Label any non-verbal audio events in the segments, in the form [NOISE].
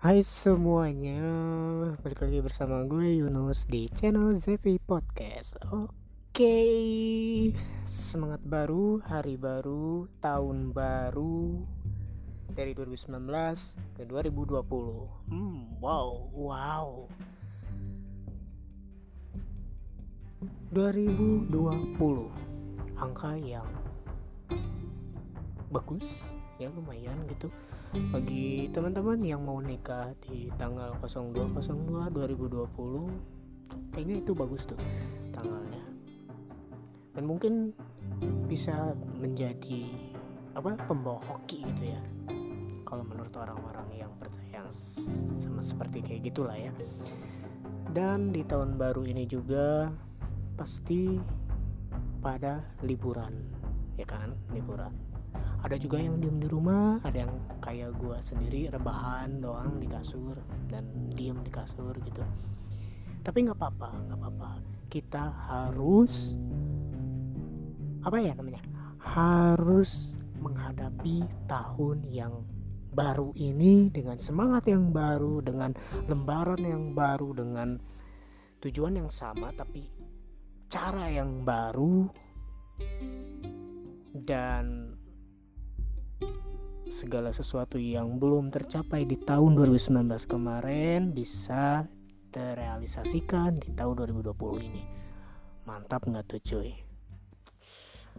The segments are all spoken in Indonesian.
Hai semuanya, balik lagi bersama gue Yunus di channel Zevi Podcast. Oke, semangat baru, hari baru, tahun baru dari 2019 ke 2020. Hmm, wow, wow. 2020 angka yang bagus ya lumayan gitu bagi teman-teman yang mau nikah di tanggal 0202 2020 kayaknya itu bagus tuh tanggalnya. Dan mungkin bisa menjadi apa pembawa hoki gitu ya. Kalau menurut orang-orang yang percaya sama seperti kayak gitulah ya. Dan di tahun baru ini juga pasti pada liburan ya kan? Liburan ada juga yang diem di rumah ada yang kayak gue sendiri rebahan doang di kasur dan diem di kasur gitu. Tapi nggak apa-apa nggak apa-apa. Kita harus apa ya namanya? Harus menghadapi tahun yang baru ini dengan semangat yang baru dengan lembaran yang baru dengan tujuan yang sama tapi cara yang baru. Dan segala sesuatu yang belum tercapai di tahun 2019 kemarin bisa terrealisasikan di tahun 2020 ini. Mantap nggak tuh cuy?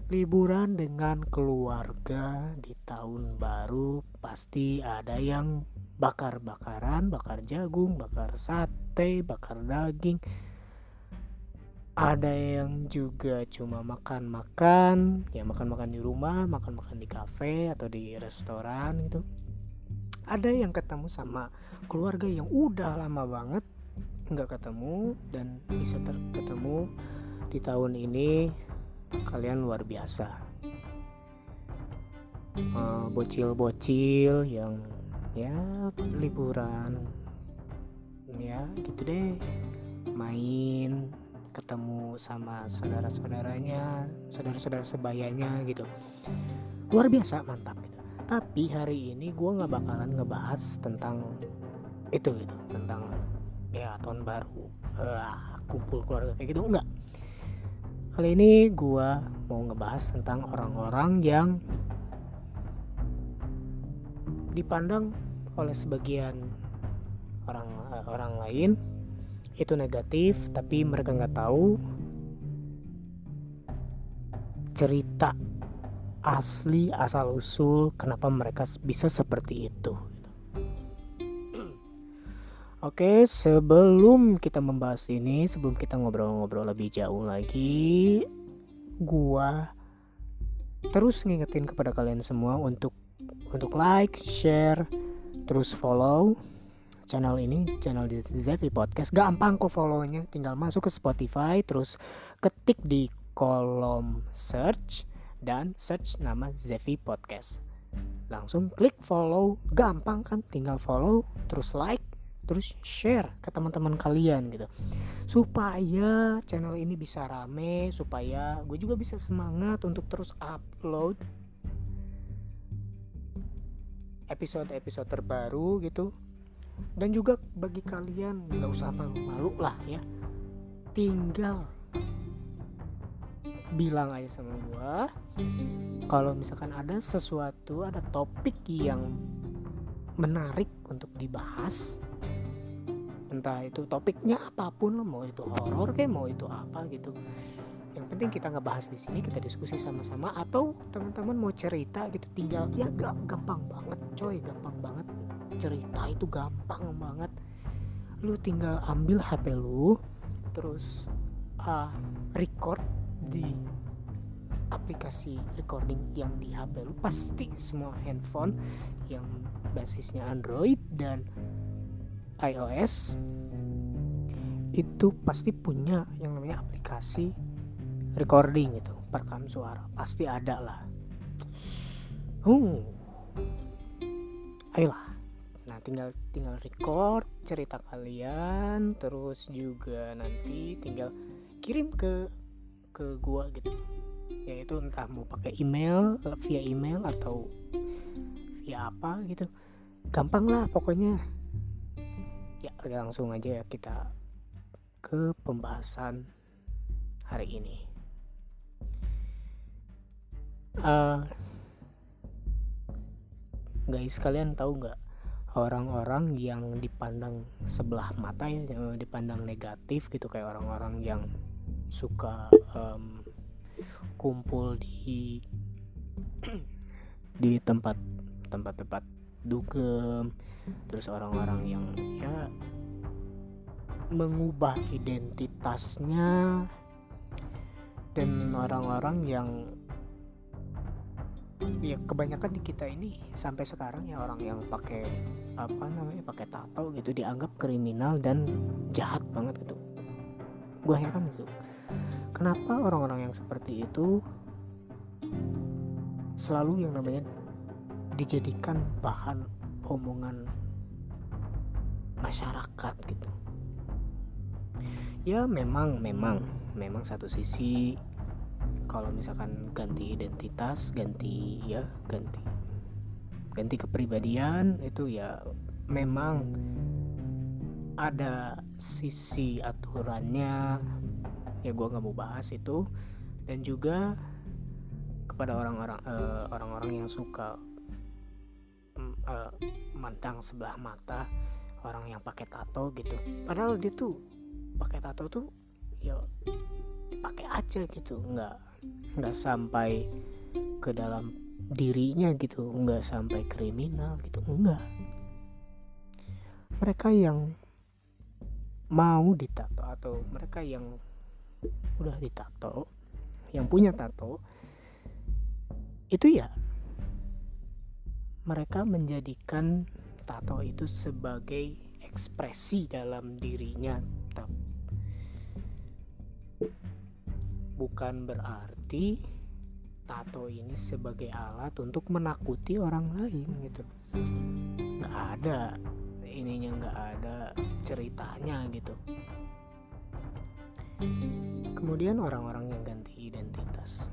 Liburan dengan keluarga di tahun baru pasti ada yang bakar-bakaran, bakar jagung, bakar sate, bakar daging, ada yang juga cuma makan-makan ya makan-makan di rumah makan-makan di kafe atau di restoran gitu. Ada yang ketemu sama keluarga yang udah lama banget nggak ketemu dan bisa ketemu di tahun ini. Kalian luar biasa. Bocil-bocil uh, yang ya liburan. Ya gitu deh. Main ketemu sama saudara-saudaranya, saudara-saudara sebayanya gitu. Luar biasa mantap gitu. Tapi hari ini gue nggak bakalan ngebahas tentang itu gitu, tentang ya tahun baru, uh, kumpul keluarga kayak gitu enggak. Kali ini gue mau ngebahas tentang orang-orang yang dipandang oleh sebagian orang uh, orang lain itu negatif tapi mereka nggak tahu. Cerita asli asal usul kenapa mereka bisa seperti itu. [CLEARS THROAT] Oke, sebelum kita membahas ini, sebelum kita ngobrol-ngobrol lebih jauh lagi, gua terus ngingetin kepada kalian semua untuk untuk like, share, terus follow channel ini channel di Zevi Podcast gampang kok follownya. Tinggal masuk ke Spotify terus ketik di kolom search dan search nama Zevi Podcast. Langsung klik follow gampang kan? Tinggal follow terus like terus share ke teman-teman kalian gitu. Supaya channel ini bisa rame supaya gue juga bisa semangat untuk terus upload episode-episode terbaru gitu dan juga bagi kalian nggak usah malu-malu lah ya. Tinggal bilang aja sama gua kalau misalkan ada sesuatu ada topik yang menarik untuk dibahas entah itu topiknya apa pun mau itu horor kayak mau itu apa gitu. Yang penting kita ngebahas di sini kita diskusi sama-sama atau teman-teman mau cerita gitu tinggal ya gampang banget coy gampang banget cerita itu gampang banget. Lu tinggal ambil HP lu terus uh, record di aplikasi recording yang di HP lu. Pasti semua handphone yang basisnya Android dan iOS itu pasti punya yang namanya aplikasi recording itu perekam suara. Pasti ada lah. Uh ayolah tinggal tinggal record cerita kalian terus juga nanti tinggal kirim ke ke gua gitu. Yaitu entah mau pakai email via email atau via apa gitu. Gampang lah pokoknya. Ya langsung aja ya kita ke pembahasan hari ini. Uh, guys kalian tahu nggak orang-orang yang dipandang sebelah mata ya dipandang negatif gitu kayak orang-orang yang suka um, kumpul di [CLEARS THROAT] di tempat tempat-tempat dugem terus orang-orang yang ya mengubah identitasnya dan orang-orang yang ya kebanyakan di kita ini sampai sekarang ya orang yang pakai apa namanya pakai tato gitu dianggap kriminal dan jahat banget gitu. Gue heran gitu kenapa orang-orang yang seperti itu selalu yang namanya dijadikan bahan omongan masyarakat gitu? Ya memang memang memang satu sisi kalau misalkan ganti identitas ganti ya ganti ganti kepribadian itu ya memang ada sisi aturannya. Ya gue nggak mau bahas itu. Dan juga kepada orang-orang uh, orang-orang yang suka uh, mandang sebelah mata orang yang pakai tato gitu. Padahal dia tuh pakai tato tuh ya pakai aja gitu. Nggak nggak sampai ke dalam dirinya gitu nggak sampai kriminal gitu enggak. Mereka yang mau ditato atau mereka yang udah ditato yang punya tato itu ya mereka menjadikan tato itu sebagai ekspresi dalam dirinya bukan berarti tato ini sebagai alat untuk menakuti orang lain gitu. Nggak ada ininya nggak ada ceritanya gitu. Kemudian orang-orang yang ganti identitas.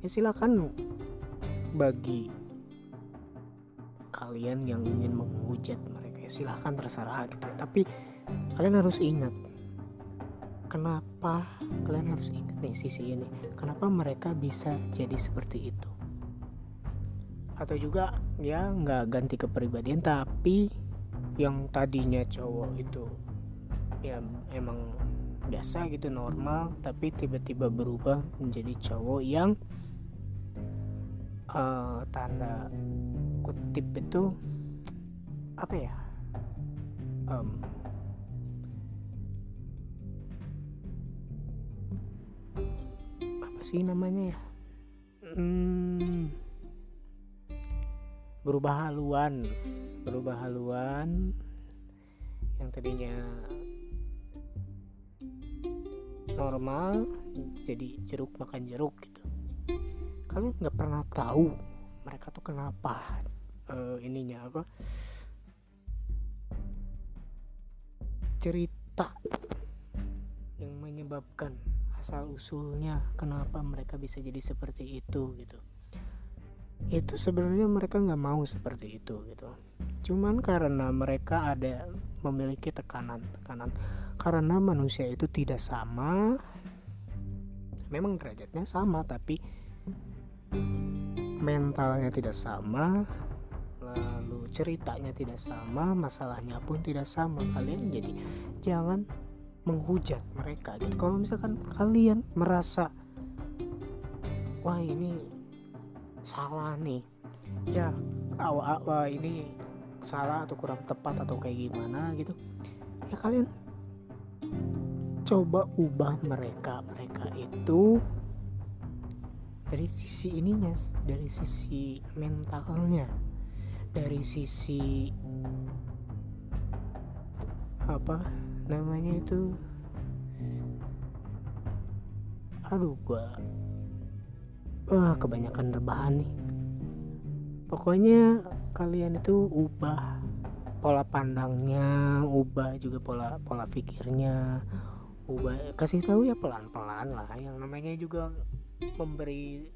Ya silakan bagi kalian yang ingin menghujat mereka ya silahkan terserah gitu. Tapi kalian harus ingat kenapa kalian harus ingat nih sisi ini? Kenapa mereka bisa jadi seperti itu? Atau juga ya nggak ganti kepribadian tapi yang tadinya cowok itu ya emang biasa gitu normal tapi tiba-tiba berubah menjadi cowok yang uh, tanda kutip itu apa ya um, sih namanya ya? Hmm, berubah haluan. Berubah haluan. Yang tadinya normal jadi jeruk makan jeruk gitu. Kalian nggak pernah tahu mereka tuh kenapa uh, ininya apa? Cerita yang menyebabkan asal usulnya kenapa mereka bisa jadi seperti itu gitu. Itu sebenarnya mereka nggak mau seperti itu gitu. Cuman karena mereka ada memiliki tekanan tekanan. Karena manusia itu tidak sama. Memang derajatnya sama tapi mentalnya tidak sama lalu ceritanya tidak sama masalahnya pun tidak sama. Kalian jadi jangan menghujat mereka gitu. Kalau misalkan kalian merasa wah ini salah nih. Ya awal awal ini salah atau kurang tepat atau kayak gimana gitu. Ya kalian coba ubah mereka. Mereka itu dari sisi ininya dari sisi mentalnya dari sisi apa namanya itu aduh gua wah kebanyakan rebahan nih. Pokoknya kalian itu ubah pola pandangnya ubah juga pola pola pikirnya ubah kasih tahu ya pelan pelan lah. Yang namanya juga memberi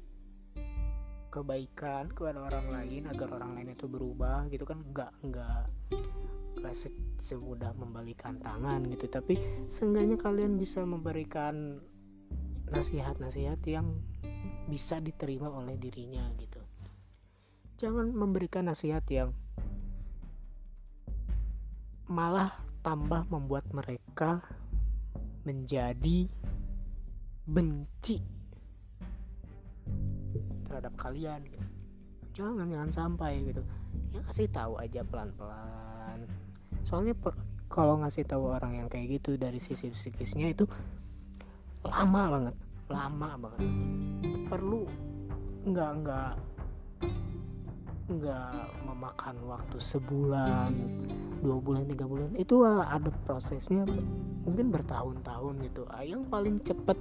kebaikan kepada orang lain agar orang lain itu berubah gitu kan enggak enggak gak se semudah membalikan tangan gitu. Tapi seenggaknya kalian bisa memberikan nasihat-nasihat yang bisa diterima oleh dirinya gitu. Jangan memberikan nasihat yang malah tambah membuat mereka menjadi benci terhadap kalian gitu. jangan jangan sampai gitu. Ya kasih tahu aja pelan-pelan. Soalnya kalau ngasih tahu orang yang kayak gitu dari sisi psikisnya itu lama banget. Lama banget. Perlu nggak nggak nggak memakan waktu sebulan dua bulan tiga bulan. Itu ada prosesnya mungkin bertahun-tahun gitu. Ah, yang paling cepat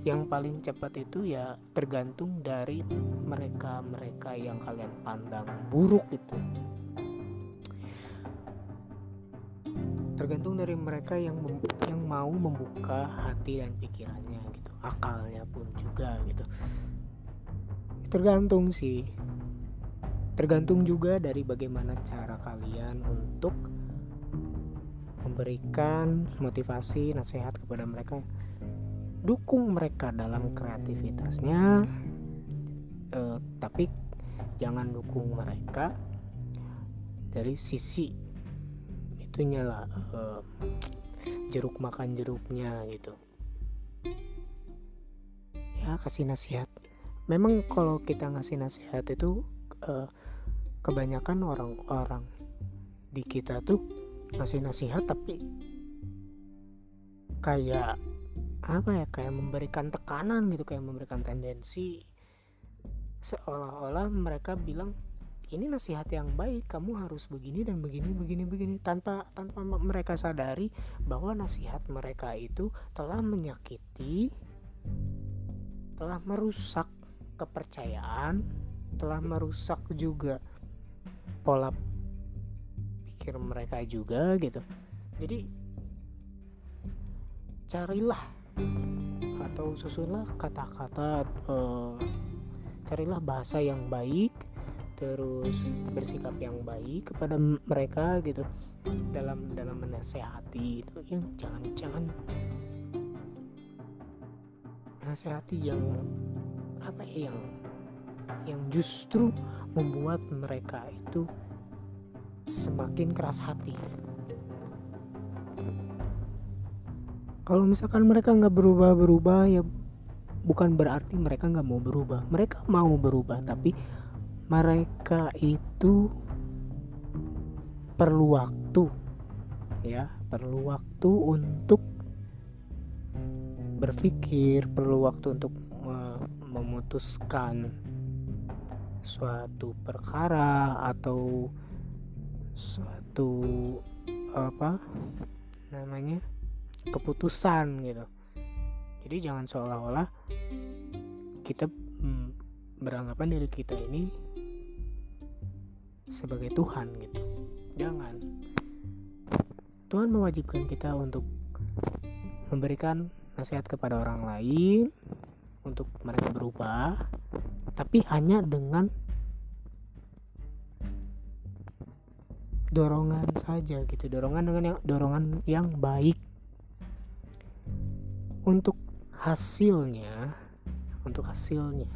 yang paling cepat itu ya tergantung dari mereka-mereka yang kalian pandang buruk itu tergantung dari mereka yang yang mau membuka hati dan pikirannya gitu. Akalnya pun juga gitu. Tergantung sih. Tergantung juga dari bagaimana cara kalian untuk memberikan motivasi nasihat kepada mereka. Dukung mereka dalam kreativitasnya eh, tapi jangan dukung mereka dari sisi itunya lah eh, jeruk makan jeruknya gitu. Ya kasih nasihat. Memang kalau kita ngasih nasihat itu eh, kebanyakan orang-orang di kita tuh ngasih nasihat tapi kayak apa ya kayak memberikan tekanan gitu kayak memberikan tendensi. Seolah-olah mereka bilang ini nasihat yang baik kamu harus begini dan begini begini begini. Tanpa tanpa mereka sadari bahwa nasihat mereka itu telah menyakiti telah merusak kepercayaan telah merusak juga pola pikir mereka juga gitu. Jadi carilah atau susunlah kata-kata uh, carilah bahasa yang baik terus bersikap yang baik kepada mereka gitu. Dalam dalam menasehati itu yang jangan jangan menasehati yang apa ya yang yang justru membuat mereka itu semakin keras hati. Kalau misalkan mereka nggak berubah-berubah ya bukan berarti mereka nggak mau berubah. Mereka mau berubah tapi mereka itu perlu waktu ya. Perlu waktu untuk berpikir perlu waktu untuk memutuskan suatu perkara atau suatu apa namanya keputusan gitu. Jadi jangan seolah-olah kita mm, beranggapan diri kita ini sebagai Tuhan gitu. Jangan. Tuhan mewajibkan kita untuk memberikan nasihat kepada orang lain untuk mereka berubah tapi hanya dengan dorongan saja gitu. Dorongan dengan yang dorongan yang baik. Untuk hasilnya untuk hasilnya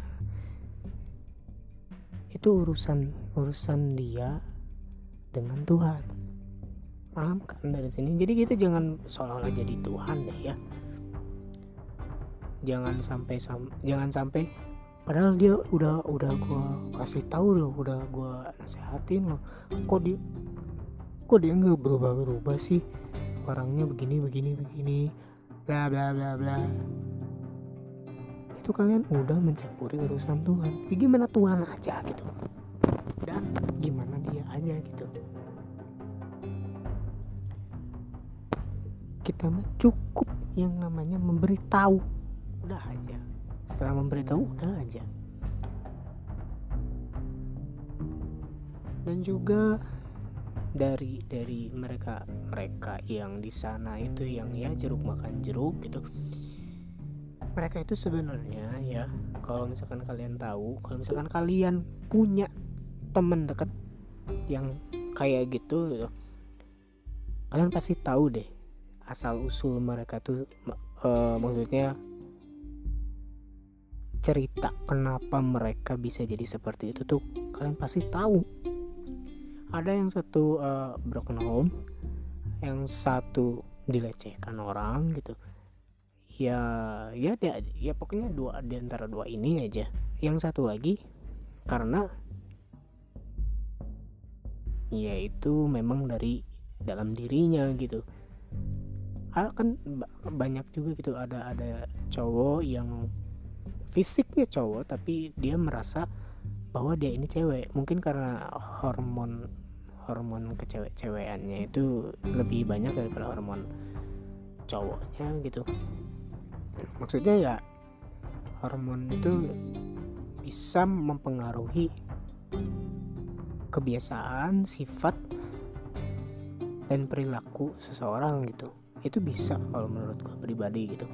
itu urusan urusan dia dengan Tuhan. Paham kan dari sini? Jadi kita jangan seolah-olah jadi Tuhan deh ya. Jangan sampai sam jangan sampai padahal dia udah udah gua kasih tahu loh udah gua nasehatin loh. Kok dia kok dia nggak berubah berubah sih? Orangnya begini begini begini. Bla bla bla bla itu kalian udah mencampuri urusan Tuhan. Ya gimana Tuhan aja gitu. Dan gimana dia aja gitu. Kita mah cukup yang namanya memberitahu. Udah aja. Setelah memberitahu udah aja. Dan juga dari dari mereka mereka yang di sana itu yang ya jeruk makan jeruk gitu mereka itu sebenarnya ya kalau misalkan kalian tahu kalau misalkan kalian punya temen deket yang kayak gitu gitu kalian pasti tahu deh asal usul mereka tuh uh, maksudnya cerita kenapa mereka bisa jadi seperti itu tuh kalian pasti tahu. Ada yang satu uh, broken home yang satu dilecehkan orang gitu ya ya dia ya pokoknya dua di antara dua ini aja. Yang satu lagi karena ya itu memang dari dalam dirinya gitu. Ah, kan banyak juga gitu. Ada ada cowok yang fisiknya cowok tapi dia merasa bahwa dia ini cewek. Mungkin karena hormon hormon kecewek-cewekannya itu lebih banyak daripada hormon cowoknya gitu maksudnya ya hormon itu bisa mempengaruhi kebiasaan sifat dan perilaku seseorang gitu. Itu bisa kalau menurut gue pribadi gitu.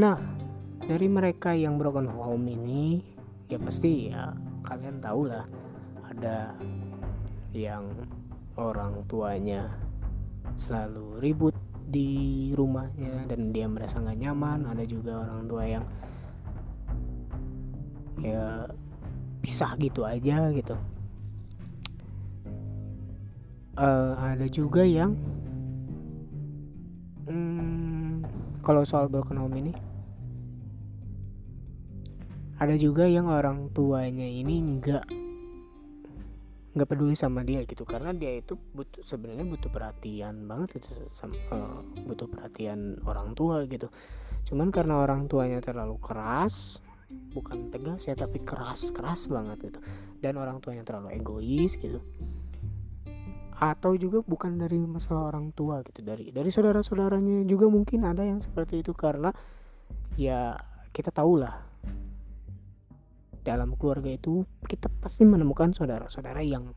Nah dari mereka yang broken home ini ya pasti ya kalian tahu lah ada yang orang tuanya selalu ribut di rumahnya dan dia merasa nggak nyaman. Ada juga orang tua yang ya pisah gitu aja gitu. Uh, ada juga yang hmm, kalau soal broken home ini ada juga yang orang tuanya ini nggak nggak peduli sama dia gitu. Karena dia itu butuh sebenarnya butuh perhatian banget itu sama, uh, butuh perhatian orang tua gitu. Cuman karena orang tuanya terlalu keras bukan tegas ya tapi keras keras banget gitu. Dan orang tuanya terlalu egois gitu. Atau juga bukan dari masalah orang tua gitu. Dari dari saudara saudaranya juga mungkin ada yang seperti itu karena ya kita tahu lah dalam keluarga itu kita pasti menemukan saudara-saudara yang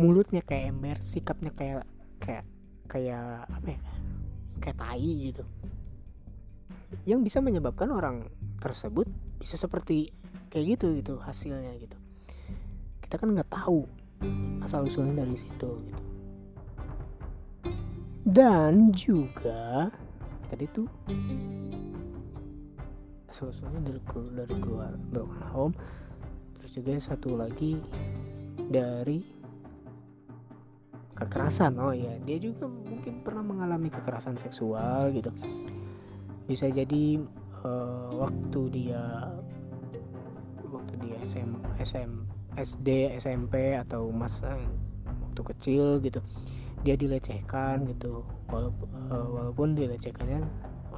mulutnya kayak ember, sikapnya kayak kayak kayak apa ya? Kayak tai gitu. Yang bisa menyebabkan orang tersebut bisa seperti kayak gitu gitu hasilnya gitu. Kita kan nggak tahu asal usulnya dari situ gitu. Dan juga tadi tuh asal usulnya dari dari keluar broken home. Terus juga satu lagi dari kekerasan. Oh ya dia juga mungkin pernah mengalami kekerasan seksual gitu. Bisa jadi uh, waktu dia waktu dia SM, SM SD SMP atau masa waktu kecil gitu dia dilecehkan gitu. Walaupun uh, walaupun dilecehkannya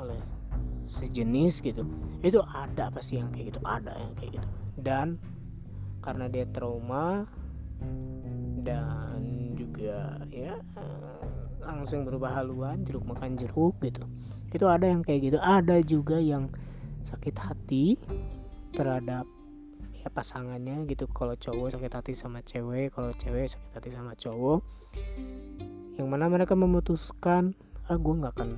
oleh sejenis gitu itu ada pasti yang kayak gitu ada yang kayak gitu. Dan karena dia trauma dan juga ya langsung berubah haluan jeruk makan jeruk gitu itu ada yang kayak gitu. Ada juga yang sakit hati terhadap ya pasangannya gitu. Kalau cowok sakit hati sama cewek kalau cewek sakit hati sama cowok yang mana mereka memutuskan ah gue nggak akan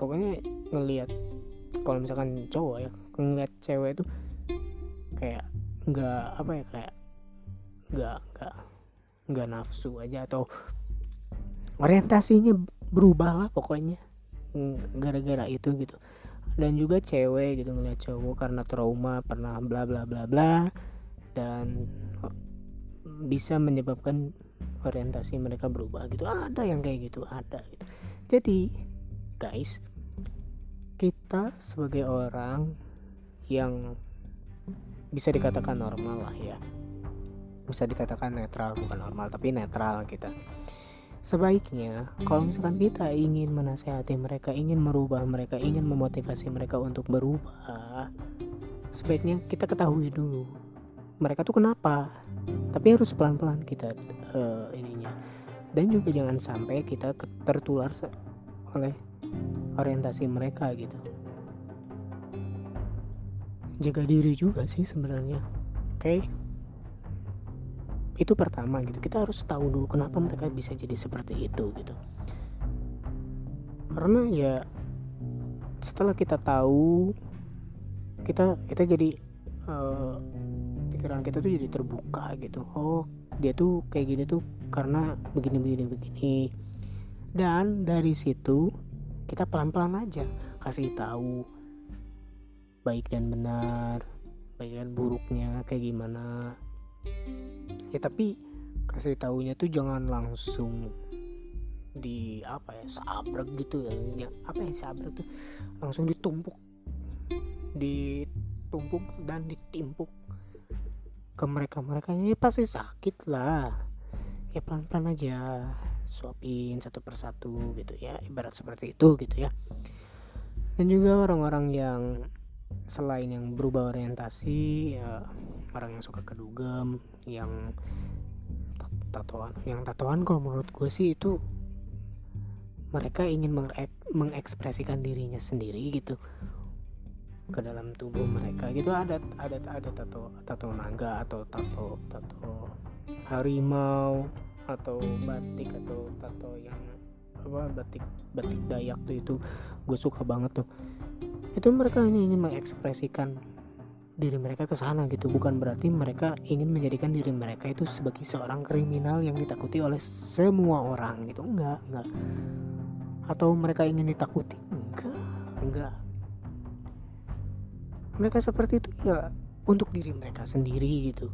pokoknya ngelihat kalau misalkan cowok ya ngeliat cewek itu kayak nggak apa ya kayak nggak nggak nggak nafsu aja atau orientasinya berubah lah pokoknya gara-gara itu gitu. Dan juga cewek gitu ngeliat cowok karena trauma pernah bla bla bla bla dan bisa menyebabkan orientasi mereka berubah gitu. Ada yang kayak gitu ada gitu. Jadi guys kita sebagai orang yang bisa dikatakan normal lah ya. Bisa dikatakan netral bukan normal tapi netral kita. Sebaiknya kalau misalkan kita ingin menasehati mereka ingin merubah mereka ingin memotivasi mereka untuk berubah sebaiknya kita ketahui dulu mereka tuh kenapa. Tapi harus pelan-pelan kita uh, ininya. Dan juga jangan sampai kita tertular oleh orientasi mereka gitu. Jaga diri juga sih sebenarnya. Oke? Okay? itu pertama gitu. Kita harus tahu dulu kenapa mereka bisa jadi seperti itu gitu. Karena ya setelah kita tahu kita kita jadi uh, pikiran kita tuh jadi terbuka gitu. Oh dia tuh kayak gini tuh karena begini begini begini. Dan dari situ kita pelan-pelan aja kasih tahu baik dan benar baik dan buruknya kayak gimana. Ya tapi kasih taunya tuh jangan langsung di apa ya sabrak gitu ya, apa ya sabrak tuh? Langsung ditumpuk ditumpuk dan ditimpuk ke mereka mereka ya pasti sakit lah. Ya pelan pelan aja suapin satu persatu gitu ya ibarat seperti itu gitu ya. Dan juga orang-orang yang selain yang berubah orientasi ya orang yang suka kedugem yang tatoan yang tatoan kalau menurut gue sih itu mereka ingin mengek mengekspresikan dirinya sendiri gitu ke dalam tubuh mereka gitu. Ada ada ada tato tato naga atau tato tato harimau atau batik atau tato yang apa batik batik Dayak tuh itu gue suka banget tuh. Itu mereka hanya ingin mengekspresikan diri mereka ke sana gitu. Bukan berarti mereka ingin menjadikan diri mereka itu sebagai seorang kriminal yang ditakuti oleh semua orang gitu. Enggak enggak. Atau mereka ingin ditakuti? Enggak enggak. Mereka seperti itu ya untuk diri mereka sendiri gitu.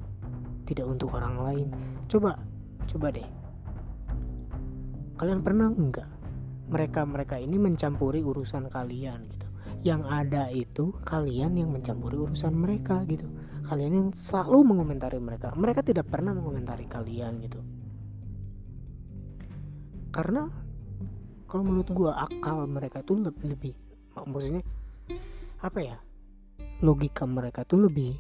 Tidak untuk orang lain. Coba coba deh. Kalian pernah enggak mereka mereka ini mencampuri urusan kalian gitu? Yang ada itu kalian yang mencampuri urusan mereka gitu. Kalian yang selalu mengomentari mereka. Mereka tidak pernah mengomentari kalian gitu. Karena kalau menurut gue akal mereka tuh lebih, lebih maksudnya apa ya? Logika mereka tuh lebih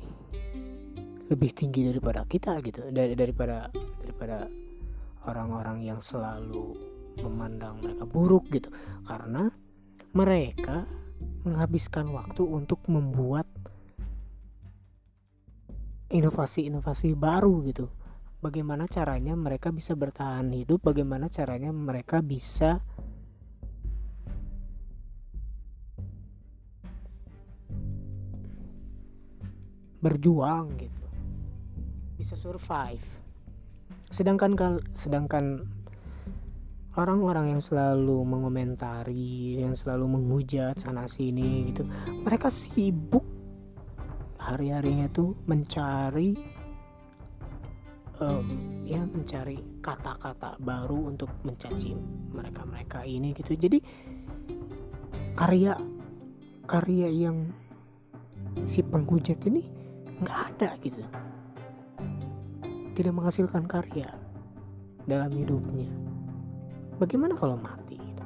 lebih tinggi daripada kita gitu. Dari daripada daripada orang-orang yang selalu memandang mereka buruk gitu. Karena mereka menghabiskan waktu untuk membuat inovasi-inovasi baru gitu. Bagaimana caranya mereka bisa bertahan hidup bagaimana caranya mereka bisa berjuang gitu. Bisa survive sedangkan sedangkan orang-orang yang selalu mengomentari yang selalu menghujat sana sini gitu mereka sibuk hari-harinya tuh mencari um, ya mencari kata-kata baru untuk mencaci mereka-mereka ini gitu. Jadi karya karya yang si penghujat ini nggak ada gitu tidak menghasilkan karya dalam hidupnya. Bagaimana kalau mati gitu?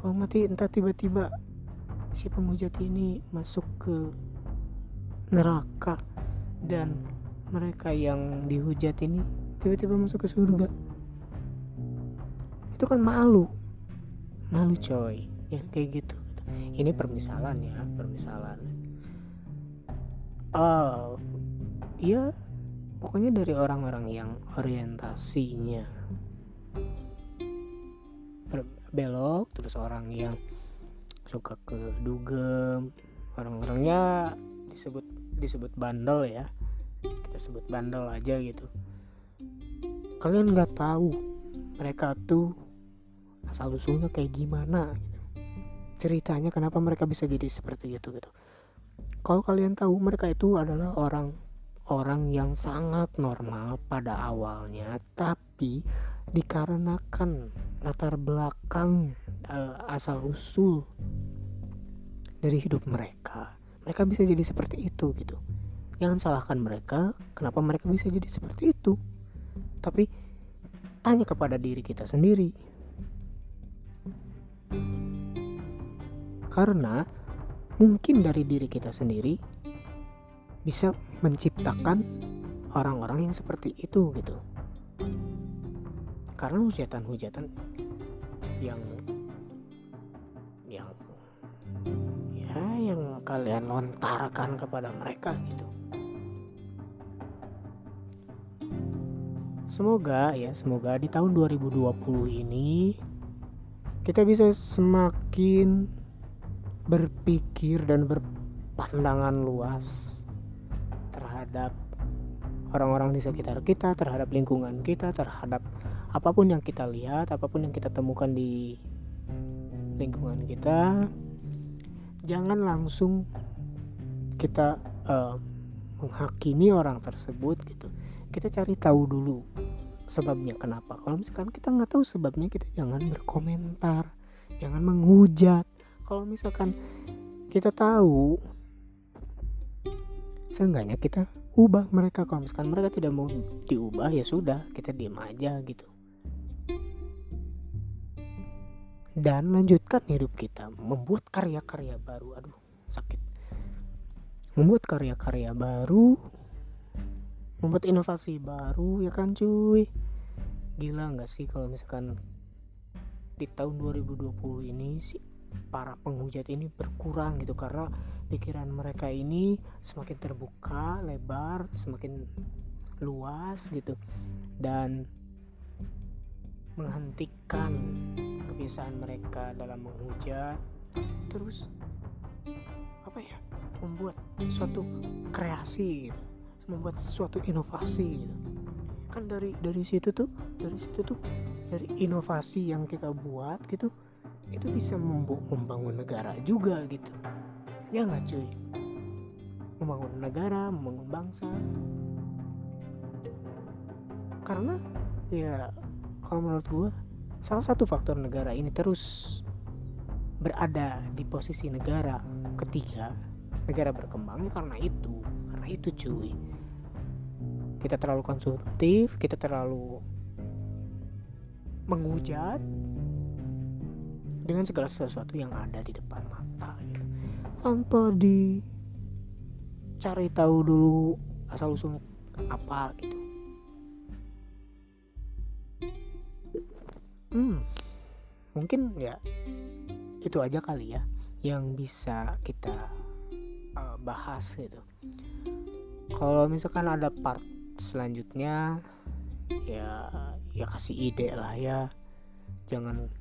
kalau mati entah tiba-tiba si penghujat ini masuk ke neraka dan mereka yang dihujat ini tiba-tiba masuk ke surga. Itu kan malu. Malu coy yang kayak gitu ini permisalan ya permisalan. Uh, ya pokoknya dari orang-orang yang orientasinya belok terus orang yang suka ke dugem orang-orangnya disebut disebut bandel ya. Kita sebut bandel aja gitu. Kalian nggak tahu mereka tuh asal usulnya kayak gimana gitu. Ceritanya kenapa mereka bisa jadi seperti itu gitu. Kalau kalian tahu mereka itu adalah orang orang yang sangat normal pada awalnya tapi dikarenakan latar belakang uh, asal usul dari hidup mereka mereka bisa jadi seperti itu gitu. Jangan salahkan mereka kenapa mereka bisa jadi seperti itu? Tapi tanya kepada diri kita sendiri. Karena mungkin dari diri kita sendiri bisa menciptakan orang-orang yang seperti itu gitu. Karena hujatan-hujatan yang yang ya yang kalian lontarkan kepada mereka gitu. Semoga ya semoga di tahun 2020 ini kita bisa semakin berpikir dan berpandangan luas terhadap orang-orang di sekitar kita terhadap lingkungan kita terhadap apa pun yang kita lihat apa pun yang kita temukan di lingkungan kita jangan langsung kita uh, menghakimi orang tersebut gitu. Kita cari tahu dulu sebabnya kenapa. Kalau misalkan kita nggak tahu sebabnya kita jangan berkomentar jangan menghujat. Kalau misalkan kita tahu seenggaknya kita ubah mereka. Kalau misalkan mereka tidak mau diubah ya sudah kita diam aja gitu. Dan lanjutkan hidup kita. Membuat karya-karya baru. Aduh sakit. Membuat karya-karya baru. Membuat inovasi baru ya kan cuy? Gila nggak sih kalau misalkan di tahun 2020 ini sih para penghujat ini berkurang gitu karena pikiran mereka ini semakin terbuka, lebar, semakin luas gitu dan menghentikan kebiasaan mereka dalam menghujat terus apa ya membuat suatu kreasi gitu membuat suatu inovasi gitu. Kan dari dari situ tuh dari situ tuh dari inovasi yang kita buat gitu itu bisa membangun negara juga gitu. Ya nggak cuy? Membangun negara membangun bangsa. Karena ya kalau menurut gue salah satu faktor negara ini terus berada di posisi negara ketiga negara berkembang ya karena itu karena itu cuy. Kita terlalu konsumtif kita terlalu menghujat dengan segala sesuatu yang ada di depan mata gitu. tanpa dicari tahu dulu asal usul apa gitu. Hmm mungkin ya itu aja kali ya yang bisa kita uh, bahas gitu. Kalau misalkan ada part selanjutnya ya ya kasih ide lah ya. Jangan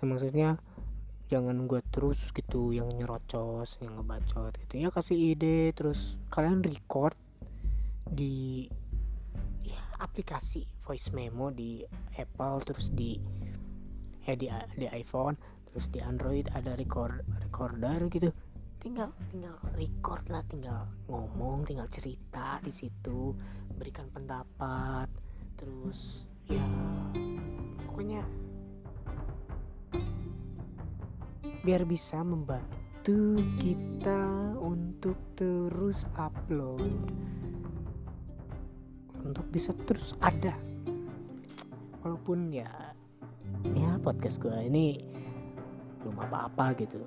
ya, maksudnya jangan gue terus gitu yang nyerocos yang ngebacot gitu. Ya kasih ide terus kalian record di ya aplikasi voice memo di Apple terus di eh di di iPhone terus di Android ada record recorder gitu. Tinggal tinggal record lah tinggal ngomong tinggal cerita di situ berikan pendapat terus ya pokoknya biar bisa membantu kita untuk terus upload. Untuk bisa terus ada. Walaupun ya ya podcast gue ini belum apa-apa gitu.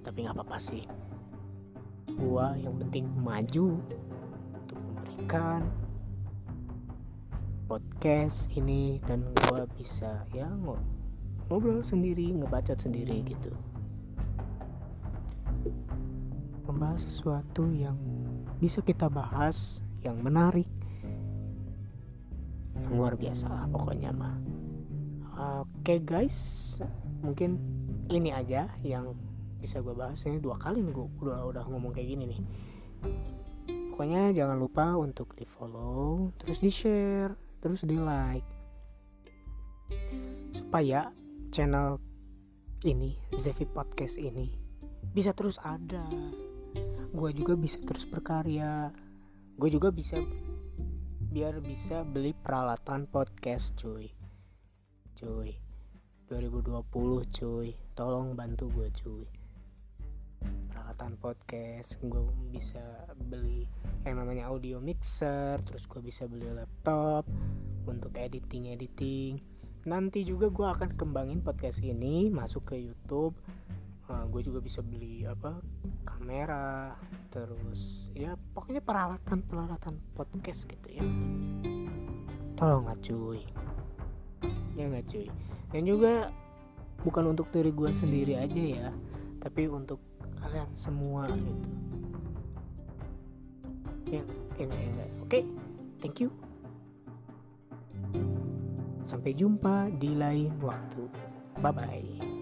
Tapi nggak apa-apa sih. Gue yang penting maju untuk memberikan podcast ini dan gue bisa ya ngomong ngobrol sendiri ngebacot sendiri gitu. Membahas sesuatu yang bisa kita bahas yang menarik. Yang luar biasa lah pokoknya mah. Oke guys. Mungkin ini aja yang bisa gue bahas. Ini dua kali nih gue udah udah ngomong kayak gini nih. Pokoknya jangan lupa untuk di follow terus di share terus di like supaya channel ini Zevi Podcast ini bisa terus ada. Gue juga bisa terus berkarya. Gue juga bisa biar bisa beli peralatan podcast cuy. Cuy. 2020 cuy. Tolong bantu gue cuy. Peralatan podcast gue bisa beli yang namanya audio mixer terus gue bisa beli laptop untuk editing editing nanti juga gue akan kembangin podcast ini masuk ke YouTube. Uh, eh, gue juga bisa beli apa kamera terus ya pokoknya peralatan peralatan podcast gitu ya. Tolong nggak cuy. Ya nggak cuy. Dan juga bukan untuk diri gue sendiri aja ya tapi untuk kalian semua gitu. Ya ya ya, ya. oke okay, thank you Sampai jumpa di lain waktu. Bye bye.